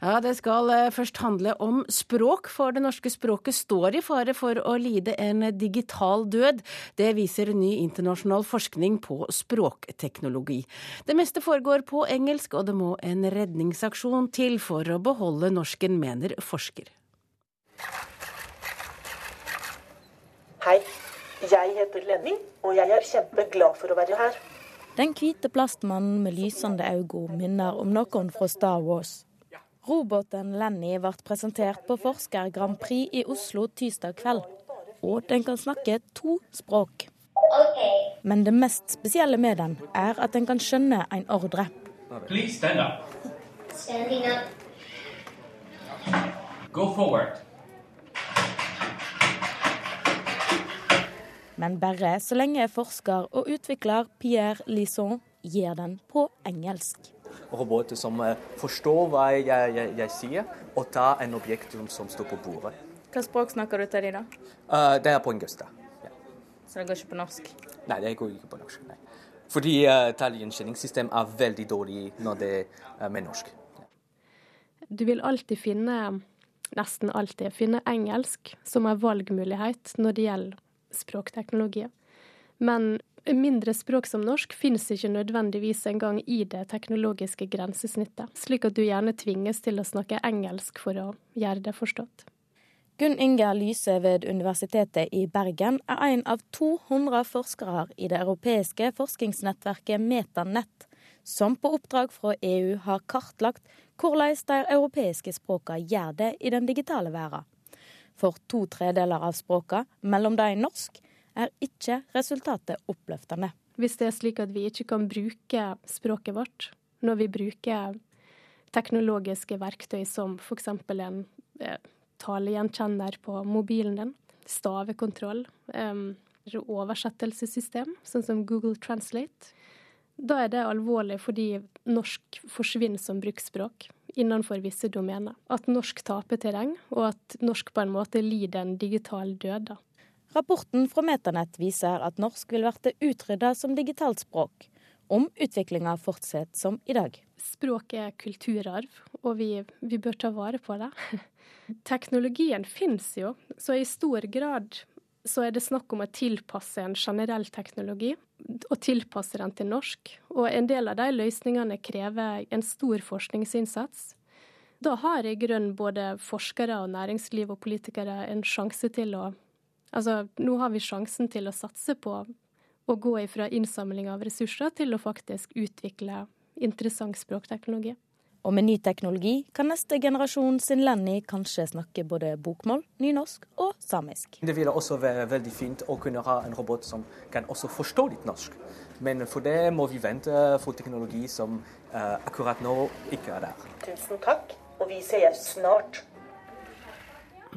Ja, Det skal eh, først handle om språk, for det norske språket står i fare for å lide en digital død. Det viser ny internasjonal forskning på språkteknologi. Det meste foregår på engelsk, og det må en redningsaksjon til for å beholde norsken, mener forsker. Hei, jeg heter Lenny, og jeg er kjempeglad for å være her. Den hvite plastmannen med lysende øyne minner om noen fra Star Wars. Roboten Lenny ble presentert på Forsker Grand Prix i Oslo tirsdag kveld. Og den kan snakke to språk. Men det mest spesielle med den er at den kan skjønne en ordre. Men bare så lenge forsker og utvikler Pierre Lison gir den på engelsk roboter som eh, forstår hva jeg, jeg, jeg sier, og tar en objekt som står på bordet. Hva språk snakker du til dem, da? Uh, det er på engelsk. Ja. Så det går ikke på norsk? Nei, det går ikke på norsk. nei. Fordi uh, tallgjenkjenningssystem er veldig dårlig når det er med norsk. Ja. Du vil alltid finne, nesten alltid, finne engelsk som en valgmulighet når det gjelder språkteknologi. Men Mindre språk som norsk finnes ikke nødvendigvis engang i det teknologiske grensesnittet, slik at du gjerne tvinges til å snakke engelsk for å gjøre det forstått. Gunn Inger Lyse ved Universitetet i Bergen er en av 200 forskere i det europeiske forskningsnettverket Metanett, som på oppdrag fra EU har kartlagt hvordan de europeiske språkene gjør det i den digitale verden. For to tredeler av språkene, mellom de norsk, er ikke resultatet oppløftende. Hvis det er slik at vi ikke kan bruke språket vårt når vi bruker teknologiske verktøy som f.eks. en eh, talegjenkjenner på mobilen din, stavekontroll, eh, oversettelsessystem, sånn som Google Translate, da er det alvorlig fordi norsk forsvinner som bruksspråk innenfor visse domener. At norsk taper terreng, og at norsk på en måte lider en digital død. da. Rapporten fra Metanett viser at norsk vil bli utrydda som digitalt språk, om utviklinga fortsetter som i dag. Språk er kulturarv, og vi, vi bør ta vare på det. Teknologien finnes jo, så i stor grad så er det snakk om å tilpasse en generell teknologi, og tilpasse den til norsk. Og en del av de løsningene krever en stor forskningsinnsats. Da har i grunnen både forskere og næringsliv og politikere en sjanse til å Altså, nå har vi sjansen til å satse på å gå ifra innsamling av ressurser til å faktisk utvikle interessant språkteknologi. Og med ny teknologi kan neste generasjon sin Lenny kanskje snakke både bokmål, nynorsk og samisk. Det ville også være veldig fint å kunne ha en robot som kan også forstå litt norsk. Men for det må vi vente for teknologi som uh, akkurat nå ikke er der. Tusen takk, og vi ses snart.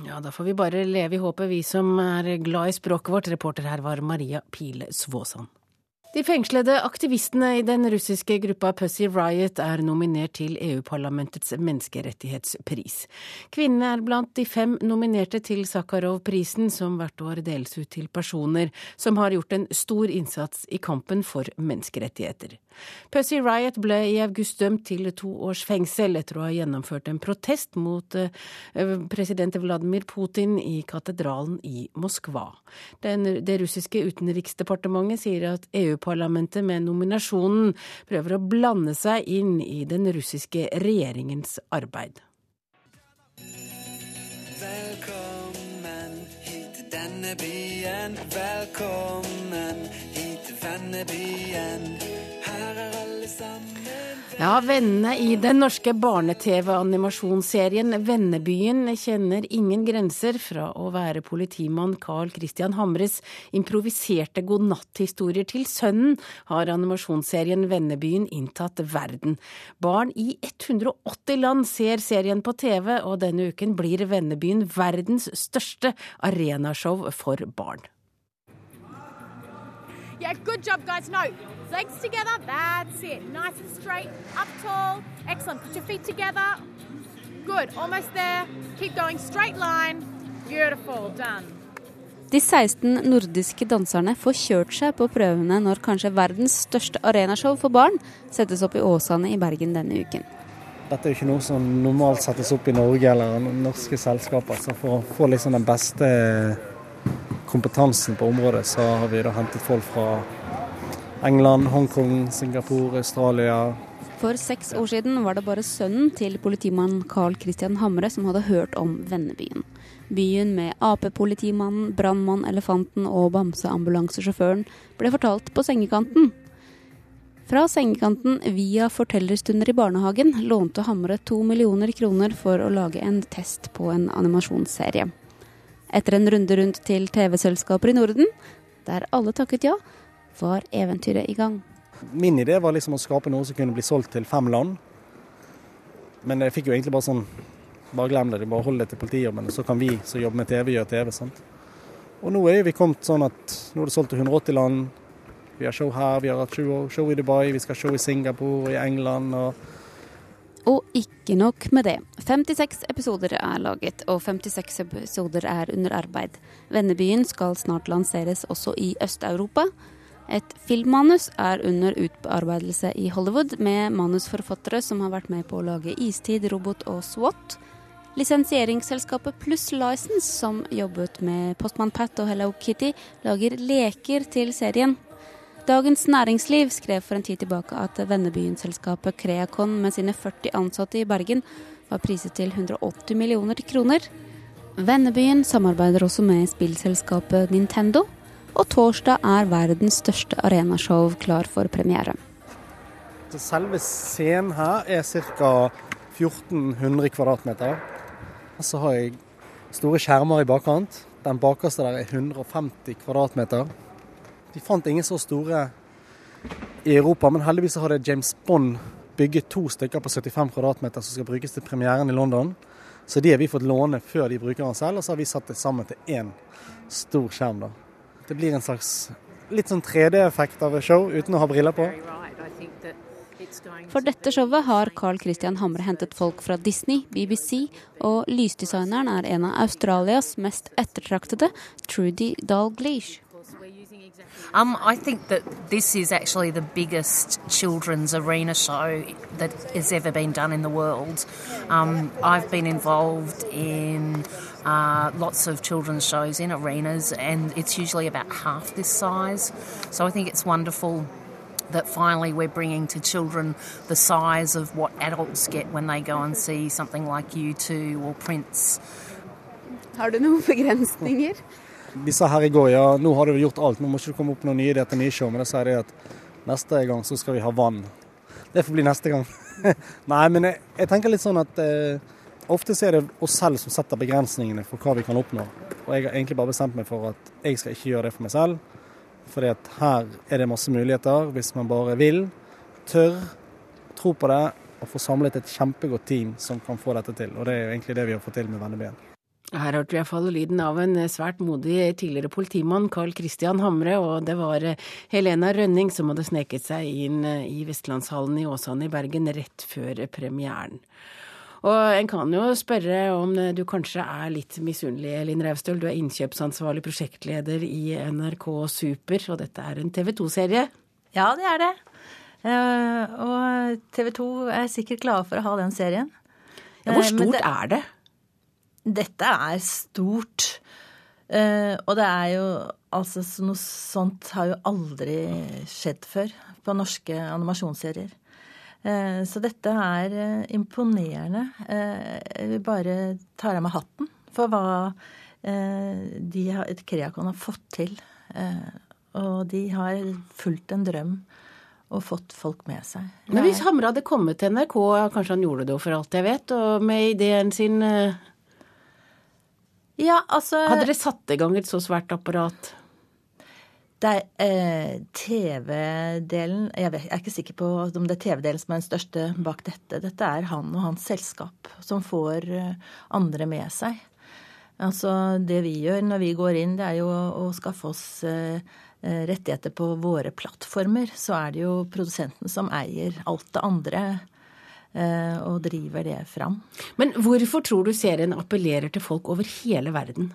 Ja, da får vi bare leve i håpet, vi som er glad i språket vårt. Reporter her var Maria Pile Svåsand. De fengslede aktivistene i den russiske gruppa Pussy Riot er nominert til EU-parlamentets menneskerettighetspris. Kvinnene er blant de fem nominerte til Sakharov-prisen, som hvert år deles ut til personer som har gjort en stor innsats i kampen for menneskerettigheter. Pussy Riot ble i august dømt til to års fengsel etter å ha gjennomført en protest mot eh, president Vladimir Putin i katedralen i Moskva. Det russiske utenriksdepartementet sier at EU-parlamentet med nominasjonen prøver å blande seg inn i den russiske regjeringens arbeid. Velkommen hit til denne byen, velkommen hit til vennebyen. Ja, vennene i den norske barne-TV-animasjonsserien Vennebyen kjenner ingen grenser fra å være politimann Carl Christian Hamres improviserte godnatthistorier til sønnen, har animasjonsserien Vennebyen inntatt verden. Barn i 180 land ser serien på TV, og denne uken blir Vennebyen verdens største arenashow for barn. Yeah, good job, guys. No, legs together. That's it. Nice and straight. Up tall. Excellent. Put your feet together. Good. Almost there. Keep going. Straight line. Beautiful. Done. De 16 nordiske danserne får kjørt seg på prøvene når kanskje verdens største arenashow for barn settes opp i Åsane i Bergen denne uken. Dette er jo ikke noe som normalt settes opp i Norge eller norske selskaper. Så for å få liksom den beste kompetansen på området, så har vi da hentet folk fra England, Hongkong, Singapore, Australia. For seks år siden var det bare sønnen til politimannen Carl Christian Hamre som hadde hørt om Vennebyen. Byen med Ap-politimannen, brannmann, elefanten og bamseambulansesjåføren ble fortalt på sengekanten. Fra sengekanten via fortellerstunder i barnehagen lånte Hamre to millioner kroner for å lage en test på en animasjonsserie. Etter en runde rundt til TV-selskaper i Norden, der alle takket ja, var eventyret i gang. Min idé var liksom å skape noe som kunne bli solgt til fem land. Men jeg fikk jo egentlig bare sånn Bare glem det, bare hold det til politijobben, så kan vi som jobber med TV, gjøre TV. sant? Og nå er vi kommet sånn at nå er det solgt til 180 land. Vi har show her, vi har hatt show, show i Dubai, vi skal ha show i Singapore, i England. og og ikke nok med det. 56 episoder er laget, og 56 episoder er under arbeid. Vennebyen skal snart lanseres også i Øst-Europa. Et filmmanus er under utarbeidelse i Hollywood, med manusforfattere som har vært med på å lage Istid, Robot og SWAT. Lisensieringsselskapet Pluss License, som jobbet med Postman Pat og Hello Kitty, lager leker til serien. Dagens Næringsliv skrev for en tid tilbake at vennebyen-selskapet Creacon med sine 40 ansatte i Bergen var priset til 180 millioner kroner. Vennebyen samarbeider også med spillselskapet Nintendo, og torsdag er verdens største arenashow klar for premiere. Selve scenen her er ca. 1400 kvadratmeter. Så har jeg store skjermer i bakkant. Den bakerste der er 150 kvadratmeter. De fant ingen så store i Europa, men heldigvis har det James Bond bygget to stykker på 75 kvadratmeter som skal brukes til premieren i London. Så de har vi fått låne før de bruker den selv, og så har vi satt det sammen til én stor skjerm. da. Det blir en slags litt sånn 3D-effekt av et show uten å ha briller på. For dette showet har Carl Christian Hamre hentet folk fra Disney, BBC, og lysdesigneren er en av Australias mest ettertraktede, Trudy Dalglish. Um, I think that this is actually the biggest children's arena show that has ever been done in the world. Um, I've been involved in uh, lots of children's shows in arenas, and it's usually about half this size. So I think it's wonderful that finally we're bringing to children the size of what adults get when they go and see something like U2 or Prince. Har du noen begrensninger? Sa her i går ja, nå har du gjort alt, nå må ikke du komme opp noen nye ideer til nye show. Men da sier de at neste gang så skal vi ha vann. Det får bli neste gang. Nei, men jeg, jeg, tenker litt sånn at eh, ofte så er det oss selv som setter begrensningene for hva vi kan oppnå. Og jeg har egentlig bare bestemt meg for at jeg skal ikke gjøre det for meg selv. Fordi at her er det masse muligheter hvis man bare vil, tør, tro på det og få samlet et kjempegodt team som kan få dette til. Og det er jo egentlig det vi har fått til med Venneben. Her hørte vi iallfall lyden av en svært modig tidligere politimann, Carl Christian Hamre, og det var eh, Helena Rønning som hadde sneket seg inn eh, i Vestlandshallen i Åsane i Bergen rett før premieren. Og en kan jo spørre om du kanskje er litt misunnelig, Linn Raustøl. Du er innkjøpsansvarlig prosjektleder i NRK Super, og dette er en TV 2-serie? Ja, det er det. Eh, og TV 2 er sikkert glade for å ha den serien. Ja, hvor stort det... er det? Dette er stort. Uh, og det er jo altså Noe sånt har jo aldri skjedd før på norske animasjonsserier. Uh, så dette er uh, imponerende. jeg bare ta av meg hatten for hva de Kreakon har fått til. og de har fulgt en drøm og fått folk med seg. Men hvis Hamre hadde kommet til NRK, kanskje han gjorde det for alt jeg vet, og med ideen sin ja, altså Hadde dere satt i gang et så svært apparat? Det eh, TV-delen jeg, jeg, er ikke sikker på om det er TV-delen som er den største bak dette. Dette er han og hans selskap som får eh, andre med seg. Altså Det vi gjør når vi går inn, det er jo å, å skaffe oss eh, eh rettigheter på våre plattformer. Så er det jo produsenten som eier alt det andre. Eh, og driver det fram. Men hvorfor tror du serien appellerer til folk over hele verden?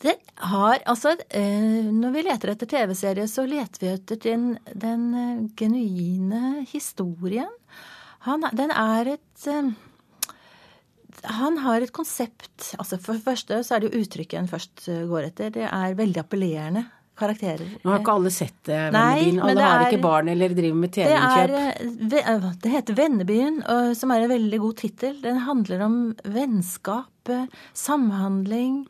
Det har Altså, eh, når vi leter etter TV-serier, så leter vi etter den, den, eh, genuine historien. Han, den er et Han har et konsept altså For det første så er det jo uttrykket en først går etter. Det er veldig appellerende karakterer. Nå har ikke alle sett det, Vennebyen. Alle har ikke barn eller driver med TV-innkjøp. Det, det, heter Vennebyen, som er en veldig god tittel. Den handler om vennskap, samhandling,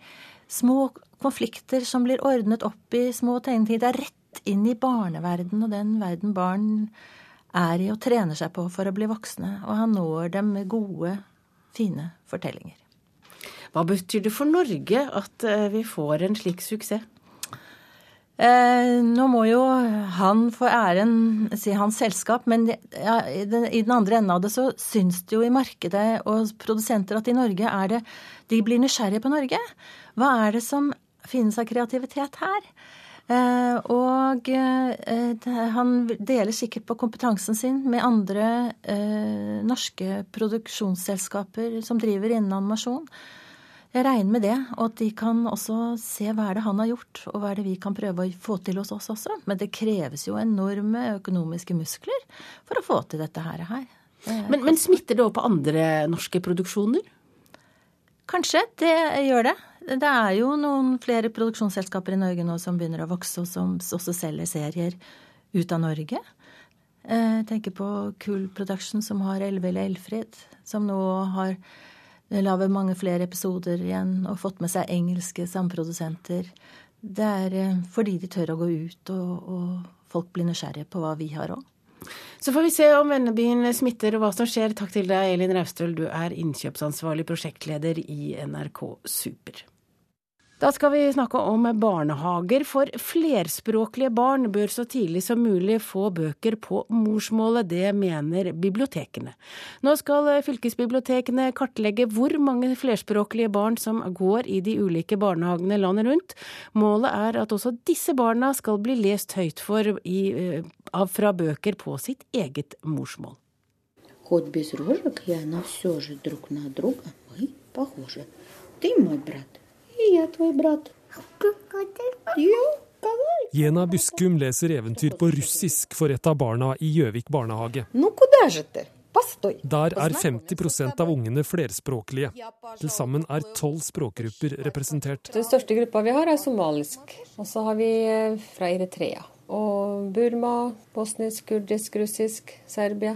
små konflikter som blir ordnet opp i små tegneting. Det er rett inn i barneverden og den verden barn er i og trener seg på for å bli voksne. Og han når dem med gode, fine fortellinger. Hva betyr det for Norge at eh, vi får en slik suksess? Eh, nå må jo han få æren, si hans selskap, men ja, i, den, i, den, andre enden av det så syns det jo i markedet og produsenter at i Norge er det De blir nysgjerrige på Norge. Hva er det som finnes av kreativitet her? Eh, og eh, han deler sikkert på kompetansen sin med andre eh, norske produksjonsselskaper som driver innen animasjon. Jeg regner med det, og at de kan også se hva er det han har gjort, og hva er det vi kan prøve å få til hos oss også. Men det kreves jo enorme økonomiske muskler for å få til dette her. Men, men smitter det òg på andre norske produksjoner? Kanskje, det gjør det. Det er jo noen flere produksjonsselskaper i Norge nå som begynner å vokse, og som også selger serier ut av Norge. Jeg tenker på Cool Production, som har Elve eller Elfrid, som nå har laget mange flere episoder igjen og fått med seg engelske samprodusenter. Det er eh, fordi de tør å gå ut, og, og folk blir nysgjerrige på hva vi har òg. Så får vi se om Vennebyen smitter og hva som skjer. Takk til deg, Elin Raustøl. Du er innkjøpsansvarlig prosjektleder i NRK Super. Da skal vi snakke om barnehager, for flerspråklige barn bør så tidlig som mulig få bøker på morsmålet. Det mener bibliotekene. Nå skal fylkesbibliotekene kartlegge hvor mange flerspråklige barn som går i de ulike barnehagene landet rundt. Målet er at også disse barna skal bli lest høyt for i, eh, av fra bøker på sitt eget morsmål. Хоть без рожек я, но все же друг на друга мы похожи. Ты мой брат, jeg tvoj brat. Jena Buskum leser eventyr på russisk for et av barna i Gjøvik barnehage. Der er 50% av ungene flerspråklige. Til sammen er tolv språkgrupper representert. Den største gruppa vi har, er somalisk. Og så har vi eh, fra Eritrea. Og Burma, bosnisk, kurdisk, russisk, Serbia.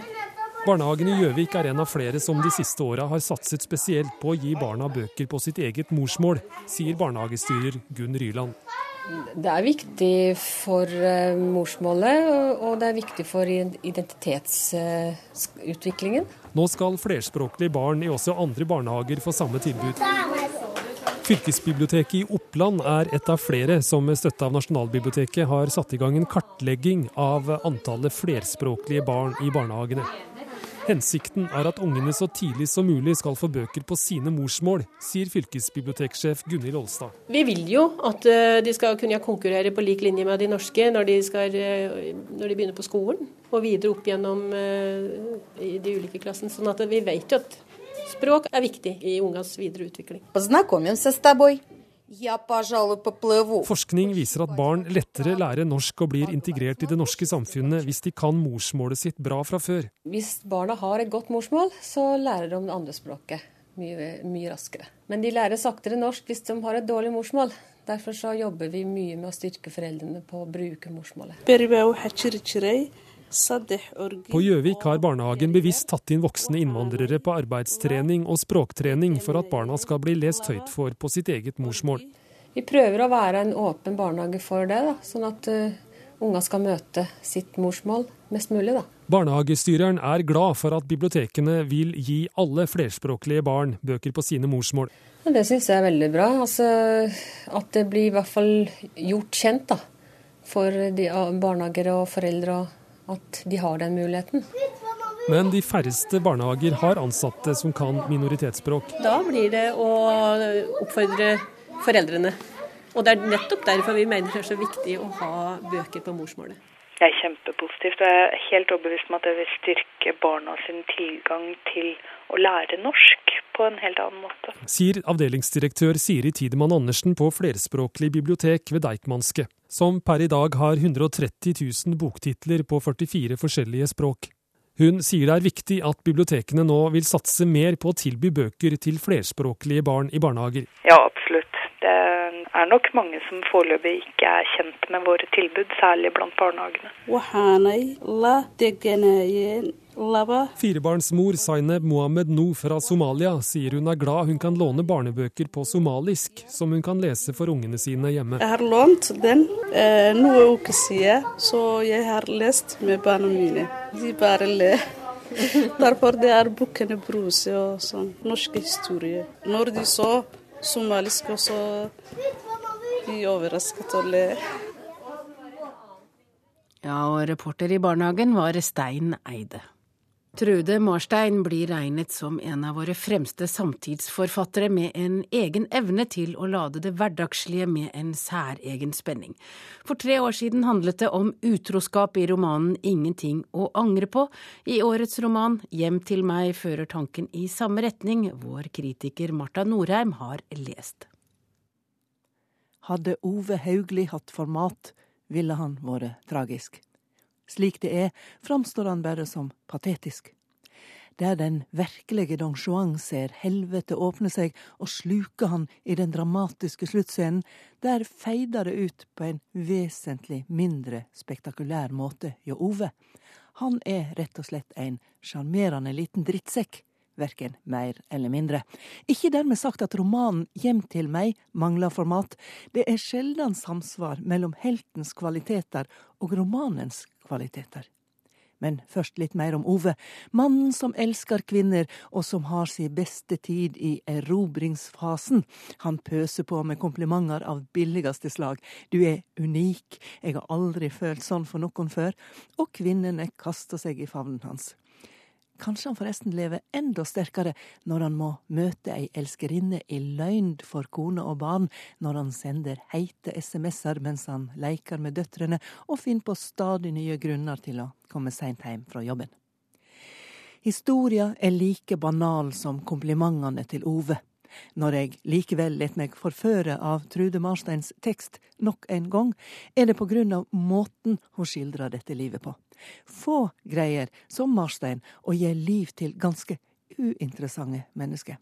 Barnehagen i Gjøvik er en av flere som de siste åra har satset spesielt på å gi barna bøker på sitt eget morsmål, sier barnehagestyrer Gunn Ryland. Det er viktig for eh, morsmålet, og det er viktig for identitetsutviklingen. Nå skal flerspråklige barn i også andre barnehager få samme tilbud. Fylkesbiblioteket i Oppland er et av flere som med støtte av Nasjonalbiblioteket har satt i gang en kartlegging av antallet flerspråklige barn i barnehagene. Hensikten er at ungene så tidlig som mulig skal få bøker på sine morsmål, sier fylkesbiblioteksjef Gunhild Olstad. Vi vil jo at eh, de skal kunne konkurrere på lik linje med de norske når de, skal, eh, når de begynner på skolen, og videre opp gjennom eh, de ulike klassene. Sånn at vi vet jo at språk er viktig i ungas videre utvikling. Forskning viser at barn lettere lærer norsk og blir integrert i det norske samfunnet hvis de kan morsmålet sitt bra fra før. Hvis barna har et godt morsmål, så lærer de det andre språket mye, mye raskere. Men de lærer saktere norsk hvis de har et dårlig morsmål. Derfor så jobber vi mye med å styrke foreldrene på å bruke morsmålet. På Gjøvik har barnehagen bevisst tatt inn voksne innvandrere på arbeidstrening og språktrening for at barna skal bli lest høyt for på sitt eget morsmål. Vi prøver å være en åpen barnehage for det, da, sånn at uh, unga skal møte sitt morsmål mest mulig. da. Barnehagestyreren er glad for at bibliotekene vil gi alle flerspråklige barn bøker på sine morsmål. Det syns jeg er veldig bra. Altså, at det blir i hvert fall gjort kjent da, for de barnehager og foreldre. og at de har den muligheten. Men de færreste barnehager har ansatte som kan minoritetsspråk. Da blir det å oppfordre foreldrene. Og det er nettopp derfor vi mener det er så viktig å ha bøker på morsmålet. Det er kjempepositivt. Jeg er helt overbevist om at det vil styrke barna sin tilgang til å lære norsk på en helt annen måte. Sier avdelingsdirektør Siri Tidemann Andersen på flerspråklig bibliotek ved Deichmanske som per i dag har 130 000 boktitler på 44 forskjellige språk. Hun sier det er viktig at bibliotekene nå vil satse mer på å tilby bøker til flerspråklige barn i barnehager. Ja, absolutt. Det er nok mange som foreløpig ikke er kjent med våre tilbud, særlig blant barnehagene. Firebarnsmor Zaineb Mohammed Nou fra Somalia sier hun er glad hun kan låne barnebøker på somalisk, som hun kan lese for ungene sine hjemme. Jeg har lånt den eh, noen uker siden, så jeg har lest med barna mine. De bare ler. Derfor det er bukkene Bruse og sånn, norske historier. Når de så somalisk, så de overrasket og ler. Ja, og reporter i barnehagen var Stein Eide. Trude Marstein blir regnet som en av våre fremste samtidsforfattere med en egen evne til å lade det hverdagslige med en særegen spenning. For tre år siden handlet det om utroskap i romanen Ingenting å angre på. I årets roman Hjem til meg fører tanken i samme retning vår kritiker Marta Norheim har lest. Hadde Ove Haugli hatt format, ville han vært tragisk. Slik det er, framstår han bare som patetisk. Der den virkelige Don Juan ser helvete åpne seg og sluke han i den dramatiske sluttscenen, der feider det ut på en vesentlig mindre spektakulær måte hjå Ove. Han er rett og slett en sjarmerende liten drittsekk, verken mer eller mindre. Ikke dermed sagt at romanen Hjem til meg mangler format. Det er sjelden samsvar mellom heltens kvaliteter og romanens kvaliteter. Men først litt mer om Ove. Mannen som elsker kvinner, og som har sin beste tid i erobringsfasen. Han pøser på med komplimenter av billigste slag. Du er unik, jeg har aldri følt sånn for noen før. Og kvinnene kaster seg i favnen hans. Kanskje han forresten lever enda sterkere når han må møte ei elskerinne i løgn for kone og barn, når han sender heite SMS-er mens han leker med døtrene og finner på stadig nye grunner til å komme seint hjem fra jobben. Historia er like banal som komplimentene til Ove. Når jeg likevel let meg forføre av Trude Marsteins tekst nok en gang, er det på grunn av måten hun skildrer dette livet på. Få greier, som Marstein, å gi liv til ganske uinteressante mennesker.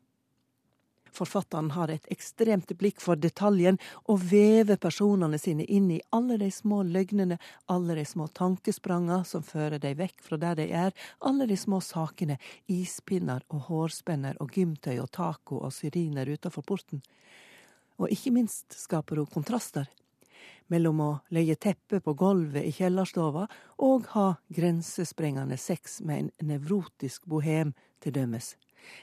Forfatteren har et ekstremt blikk for detaljen og vever personene sine inn i alle de små løgnene, alle de små tankespranga som fører dem vekk fra der de er, alle de små sakene, ispinner og hårspenner og gymtøy og taco og syriner utenfor porten. Og ikke minst skaper hun kontraster mellom å leie teppe på gulvet i kjellerstova og ha grensesprengende sex med en nevrotisk bohem, til dømes.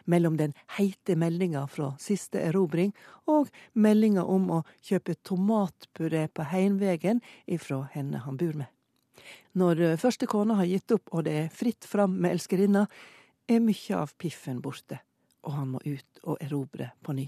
Mellom den heite meldinga fra siste erobring og meldinga om å kjøpe tomatpuré på heimvegen ifra henne han bor med. Når første kona har gitt opp og det er fritt fram med elskerinna, er mykje av piffen borte, og han må ut og erobre på ny.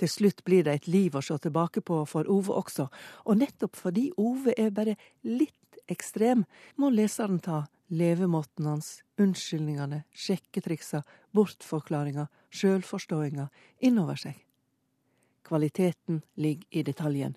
Til slutt blir det et liv å se tilbake på for Ove også, og nettopp fordi Ove er bare litt ekstrem, må leseren ta levemåten hans, unnskyldningene, sjekketriksa, bortforklaringa, sjølforståinga innover seg. Kvaliteten ligger i detaljen.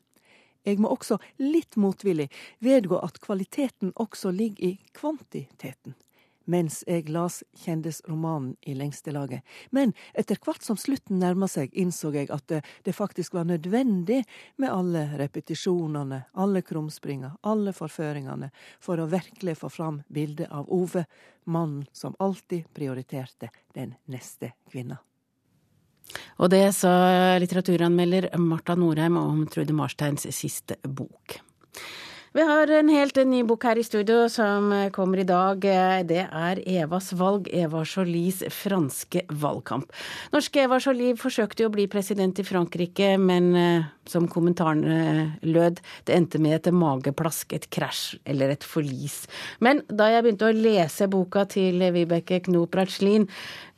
Jeg må også, litt motvillig, vedgå at kvaliteten også ligger i kvantiteten. Mens jeg las kjendisromanen i lengste laget. Men etter hvert som slutten nærma seg, innså jeg at det, faktisk var nødvendig med alle repetisjonene, alle krumspringa, alle forføringene, for å virkelig få fram bildet av Ove, mannen som alltid prioriterte den neste kvinna. Og det sa litteraturanmelder Marta Norheim om Trude Marsteins siste bok. Vi har en helt ny bok her i studio som kommer i dag. Det er Evas valg, Eva Jolies franske valgkamp. Norske Eva Jolie forsøkte jo å bli president i Frankrike, men eh, som kommentaren lød, det endte med et mageplask, et krasj eller et forlis. Men da jeg begynte å lese boka til Vibeke Knop Ratslin,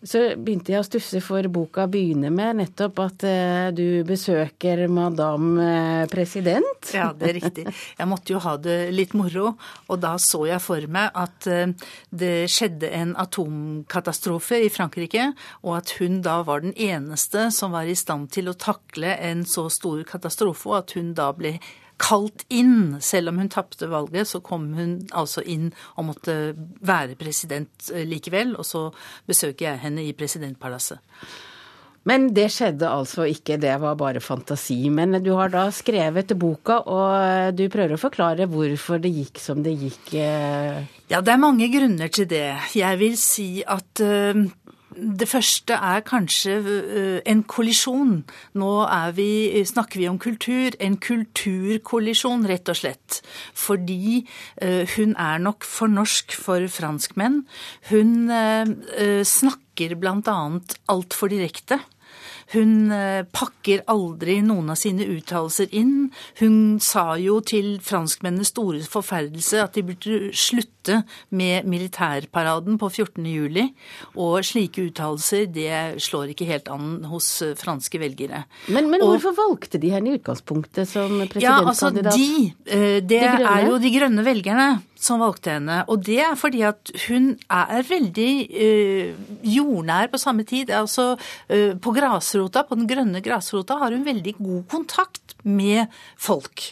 så begynte jeg å stusse for boka begynner med nettopp at uh, du besøker madame uh, president. Ja, det er riktig. Jeg måtte jo ha det litt moro, og da så jeg for meg at det skjedde en atomkatastrofe i Frankrike, og at hun da var den eneste som var i stand til å takle en så stor katastrofe, og at hun da ble kalt inn. Selv om hun tapte valget, så kom hun altså inn og måtte være president eh, likevel. Og så besøker jeg henne i presidentpalasset. Men det skjedde altså ikke, det var bare fantasi. Men du har da skrevet boka, og du prøver å forklare hvorfor det gikk som det gikk. Eh. Ja, det er mange grunner til det. Jeg vil si at det første er kanskje uh, en kollisjon. Nå vi, snakker vi om kultur. En kulturkollisjon, rett og slett. Fordi uh, hun er nok for norsk for franskmenn. Hun snakker bl.a. altfor direkte. Hun eh, pakker aldri noen av sine uttalelser inn. Hun sa jo til franskmennenes store forferdelse at de burde slutte med militærparaden på 14. juli. Og slike uttalelser, det slår ikke helt an hos franske velgere. Men, men hvorfor og, valgte de henne i utgangspunktet som presidentkandidat? Ja, altså de, eh, det de er jo de grønne velgerne som valgte henne. Og det er fordi at hun er veldig øh, jordnær på samme tid. Altså øh, på grasrota, på den grønne grasrota, har hun veldig god kontakt med folk.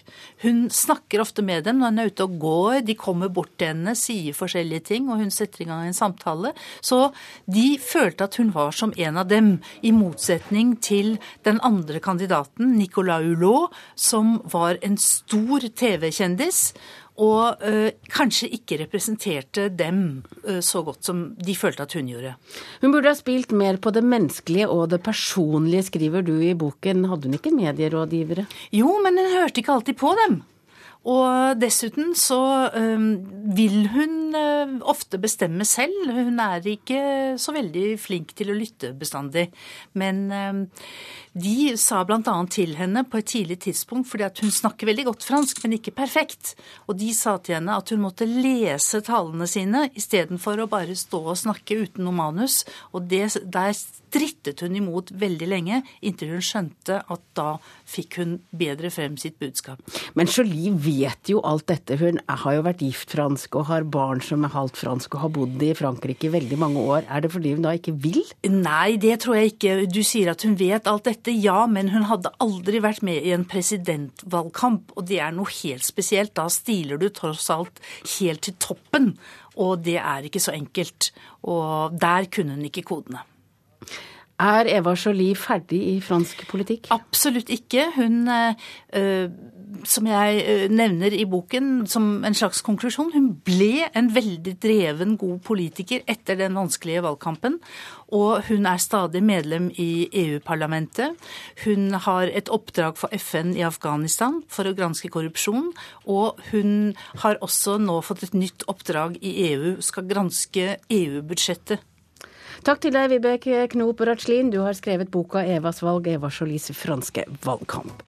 Hun snakker ofte med dem når hun er ute og går. De kommer bort til henne, sier forskjellige ting, og hun setter i gang en samtale. Så de følte at hun var som en av dem, i motsetning til den andre kandidaten, Nicolas Hulot, som var en stor TV-kjendis og øh, kanskje ikke representerte dem øh, så godt som de følte at hun gjorde. Hun burde ha spilt mer på det menneskelige og det personlige, skriver du i boken. Hadde hun ikke medierådgivere? Jo, men hun hørte ikke alltid på dem. Og dessuten så øh, vil hun ofte bestemme selv. Hun er ikke så veldig flink til å lytte bestandig. Men øh, de sa bl.a. til henne på et tidlig tidspunkt, fordi at hun snakker veldig godt fransk, men ikke perfekt, og de sa til henne at hun måtte lese talene sine istedenfor å bare stå og snakke uten noe manus. Og det, der strittet hun imot veldig lenge, inntil hun skjønte at da fikk hun bedre frem sitt budskap. Men Jolie vet jo alt dette. Hun har jo vært gift fransk og har barn som er halvt fransk og har bodd i Frankrike i veldig mange år. Er det fordi hun da ikke vil? Nei, det tror jeg ikke. Du sier at hun vet alt dette ja, men hun hadde aldri vært med i en presidentvalgkamp, og det er noe helt spesielt. Da stiler du tross alt helt til toppen, og det er ikke så enkelt. Og der kunne hun ikke kodene. Er Eva Jolie ferdig i fransk politikk? Absolutt ikke. Hun, øh, som jeg øh, nevner i boken som en slags konklusjon, hun ble en veldig dreven, god politiker etter den vanskelige valgkampen. Og hun er stadig medlem i EU-parlamentet. Hun har et oppdrag for FN i Afghanistan for å granske korrupsjon. Og hun har også nå fått et nytt oppdrag i EU, skal granske EU-budsjettet. Takk til deg, Vibeke Knop Ratslin. Du har skrevet boka 'Evas valg', Eva Jolies franske valgkamp.